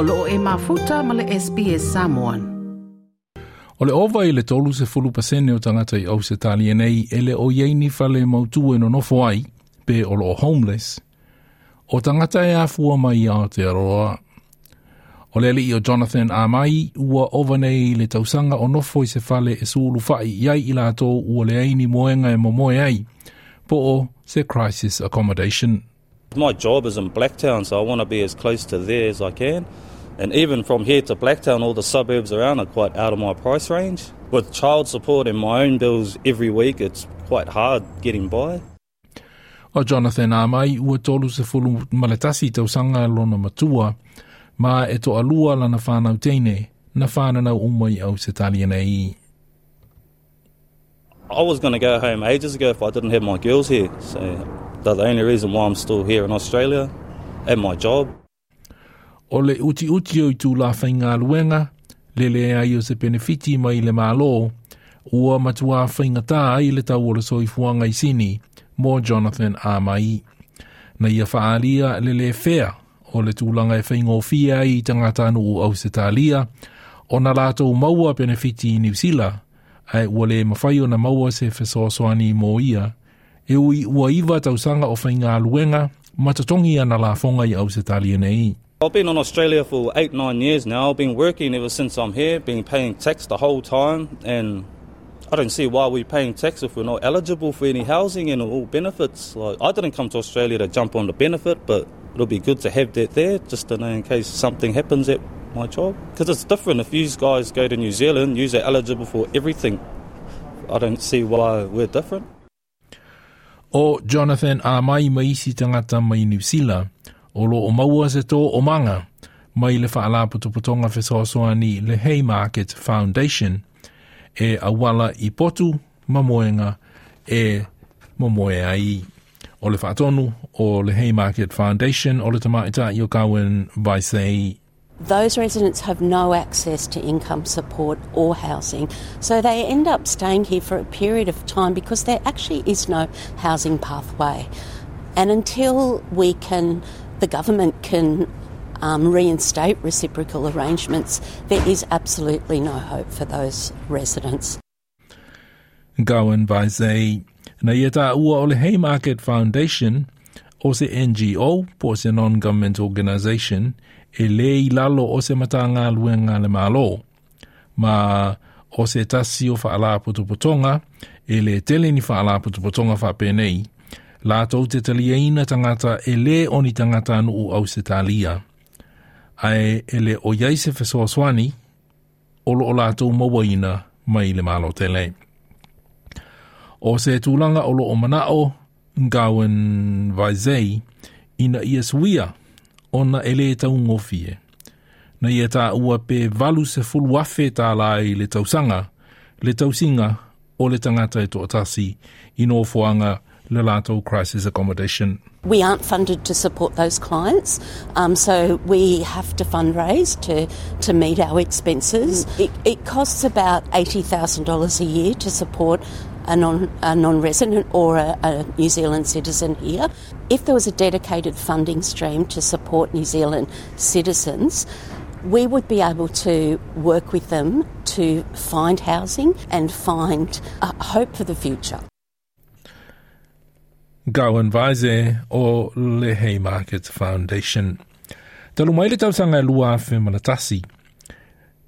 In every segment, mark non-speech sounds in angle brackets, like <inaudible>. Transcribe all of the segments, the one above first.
olo e mafuta male SPS Samoan. O le ova i le tolu se fulu pasene o tangata i au se tali nei, e le o yei ni fale mautu e no nofo ai, pe o lo homeless, o tangata e afua mai a Aotearoa. O le i o Jonathan a mai, ua ova nei le tausanga o nofo i se fale e suulu fai, yei i la ua le aini moenga e momoe ai, po o se crisis accommodation my job is in Blacktown, so I want to be as close to there as I can. And even from here to Blacktown, all the suburbs around are quite out of my price range. With child support and my own bills every week, it's quite hard getting by. O Jonathan Amai, ua tolu se fulu malatasi tau sanga lona matua, ma e to alua lana whanau teine, na whananau umai au se taliana i. I was going to go home ages ago if I didn't have my girls here. So but the only reason why I'm still here in Australia and my job. O le uti uti o i la whainga luenga, le le ai o se benefiti mai le malo, ua matua whainga tā i le tau o le soifuanga i sini, mō Jonathan Amai. Na ia whaalia le le fea o le tūlanga e whainga o fia i tanga anu o au se tālia, o na lātou maua benefiti i New ai ua le mawhai na maua se whesoswani mō ia, e ui ua iwa tausanga o whainga luenga, matatongi ana la fonga i au se talia nei. I've been in Australia for eight, nine years now. I've been working ever since I'm here, been paying tax the whole time, and I don't see why we're paying tax if we're not eligible for any housing and all benefits. Like, I didn't come to Australia to jump on the benefit, but it'll be good to have that there just to know in case something happens at my job. Because it's different. If you guys go to New Zealand, you're eligible for everything. I don't see why we're different. o Jonathan a mai mai si tangata mai New Zealand o lo o maua se tō o manga mai le whaala putuputonga whesoasoa ni le Haymarket Foundation e awala i potu mamoenga e mamoe ai. O le whaatonu o le Haymarket Foundation o le tamaita i o kawen vaisei. Those residents have no access to income support or housing, so they end up staying here for a period of time because there actually is no housing pathway. And until we can, the government can um, reinstate reciprocal arrangements, there is absolutely no hope for those residents. Gowan Vaisei, na ia tā Haymarket Foundation, also an NGO, also a non-government organisation, e le i lalo o se mata ngā luenga le malo. Ma o se tasi o whaala putuputonga, e le tele ni whaala putuputonga whapenei, lātou te talia e ina tangata e le o ni tangata anu u au se talia. Ae e le o iai se whesoaswani, o lo o lātou maua ina mai le malo tele. O se tūlanga o lo o manao, Ngawen Vaizei, ina ia suia, ona ele e tau ngofie. Na ia tā ua pe valu se fulu afe tā lai le tausanga, le tausinga o le tangata e toatasi i no fuanga le crisis accommodation. We aren't funded to support those clients, um, so we have to fundraise to, to meet our expenses. It, it costs about $80,000 a year to support a, non, a non-resident or a, a New Zealand citizen here. If there was a dedicated funding stream to support New Zealand citizens, we would be able to work with them to find housing and find uh, hope for the future. Gawan Vaze o Lehe Markets Foundation. Talu mai tau sanga lua fe malatasi.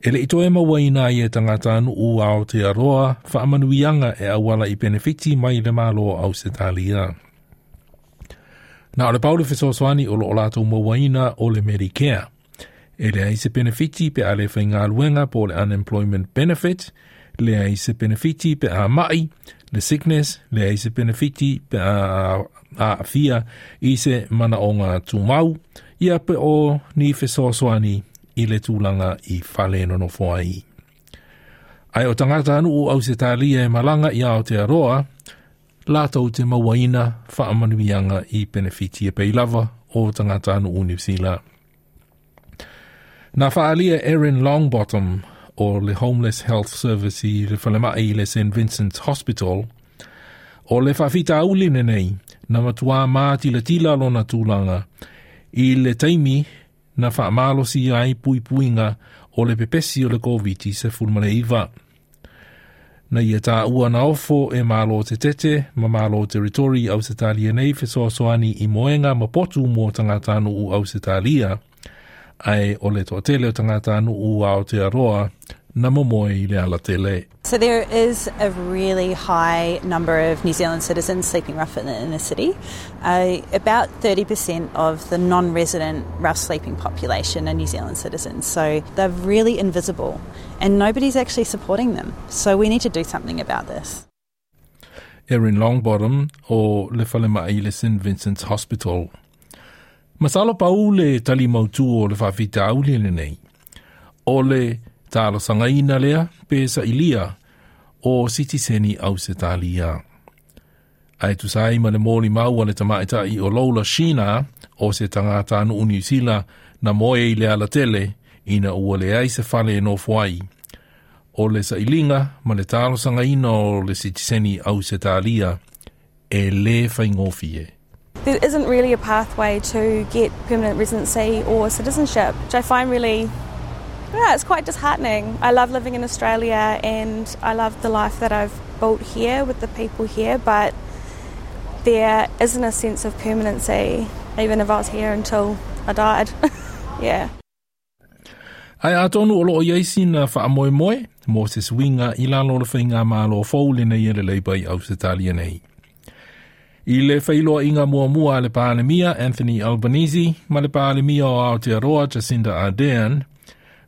E le ito e maua ina i e tangata anu u Aotearoa, wha amanuianga e awala i benefiti mai le malo au se talia. Na ole paulu fesoswani o lo o lato maua ina o le Medicare. E le ai se benefiti pe ale fai ngā luenga po le unemployment benefit, le ai se benefiti pe a mai, le sickness, le ai se benefiti pe a, a, fia i se mana o ngā tumau, ia pe o ni fesoswani maua i le tūlanga i whale no i. Ai o tangata anu o au se tālia e malanga i Aotearoa, lātou te mawaina whaamanuianga i benefiti e peilava o tangata anu o New Zealand. Nā whaalia Erin Longbottom o le Homeless Health Service i le whalemae i le St. Vincent's Hospital, o le whawhita auline nei, na matua māti le tīlalo na tūlanga, i le taimi na wha amalo si ai pui puinga o le pepesi o le COVID-19 se fulmale iwa. Na ia tā ua na ofo e malo te tete, ma malo te ritori au se talia nei fe soani i moenga ma potu mō tangata nuu au se talia, ai o le toa tele o tangata nuu au te aroa na momoe i le ala tele. So there is a really high number of New Zealand citizens sleeping rough in the inner city. Uh, about 30% of the non-resident rough sleeping population are New Zealand citizens, so they're really invisible, and nobody's actually supporting them. So we need to do something about this. Erin Longbottom or Lefalema i St. Vincent's Hospital. Masalo pa o le whawhita au le nei. O le Tāla sanga ina lea pe sa ilia o Citizeni au se tālia. Ai tu sai ma le mōli maua le tamaita i o Lola Shina o se tangata anu unisila na moe i le ala tele ina ua le ai se fale no fuai. O le sa ilinga ma le tālo sanga ina o le Citizeni au se tālia e le whaingofie. There isn't really a pathway to get permanent residency or citizenship, which I find really yeah, it's quite disheartening. I love living in Australia and I love the life that I've built here with the people here, but there isn't a sense of permanency, even if I was here until I died. <laughs> yeah. Ai a tonu o loo iei sina wha moe moe, Moses Winga i lalo le whainga mālo fau le nei le leipa i Ausitalia nei. I le whailoa inga mua mua le pālemia Anthony Albanese, ma le pālemia o Aotearoa Jacinda Ardern,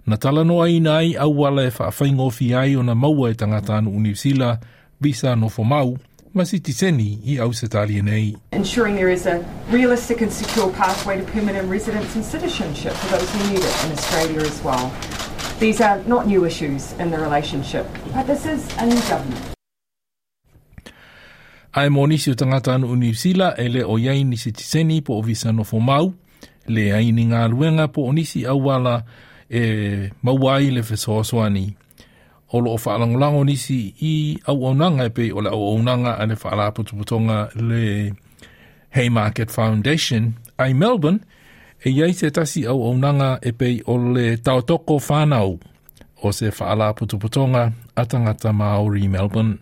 na talano ai nai au wala e whaafaingo fi ai o na maua e tangata anu unisila, visa no fomau, Masitiseni i au se e nei. Ensuring there is a realistic and secure pathway to permanent residence and citizenship for those who need it in Australia as well. These are not new issues in the relationship, but this is a new government. Ai mo nisi o tangata anu unisila e le o yei nisitiseni po o visa no fomau, le aini ngā luenga po onisi au wala, e mauai le fesoasoa ni. O lo o whaalangolango nisi i au aunanga e pe o le au aunanga a le whaalaputuputonga le Haymarket Foundation ai Melbourne e iai se tasi au aunanga e pe o le tautoko whanau o se whaalaputuputonga a tangata Māori Melbourne.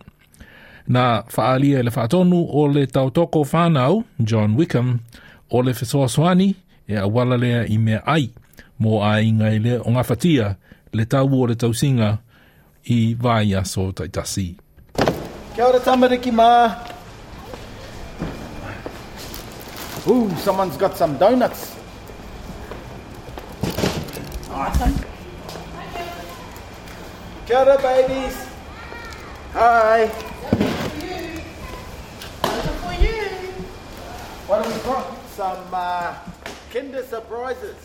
Nā whaalia e le whaatonu o le tautoko whanau John Wickham o le fesoasoani e awalalea i mea ai mō a inga i le o ngā whatia le tau o le tau singa i vai a so taitasi. Kia ora tamariki mā. Ooh, someone's got some donuts. Awesome. Kia ora babies. Hi. What have we got? Some uh, Kinder surprises.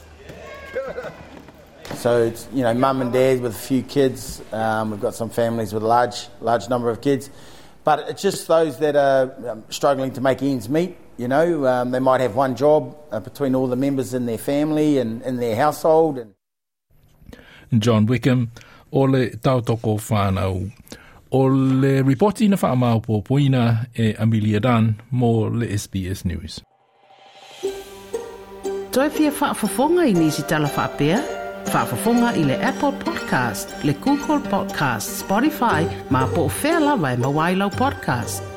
so it's you know mum and dad with a few kids. Um, we've got some families with a large large number of kids, but it's just those that are um, struggling to make ends meet. You know, um, they might have one job uh, between all the members in their family and in their household. And John Wickham, ole tautoko whanau. O le reporti na whaamau pōpoina e Amelia Dan mō le SBS News. toe faa whaafafonga i nisi tala Faa Whaafafonga i le Apple Podcast, le Google Podcast, Spotify, ma po o whea i e mawailau podcast.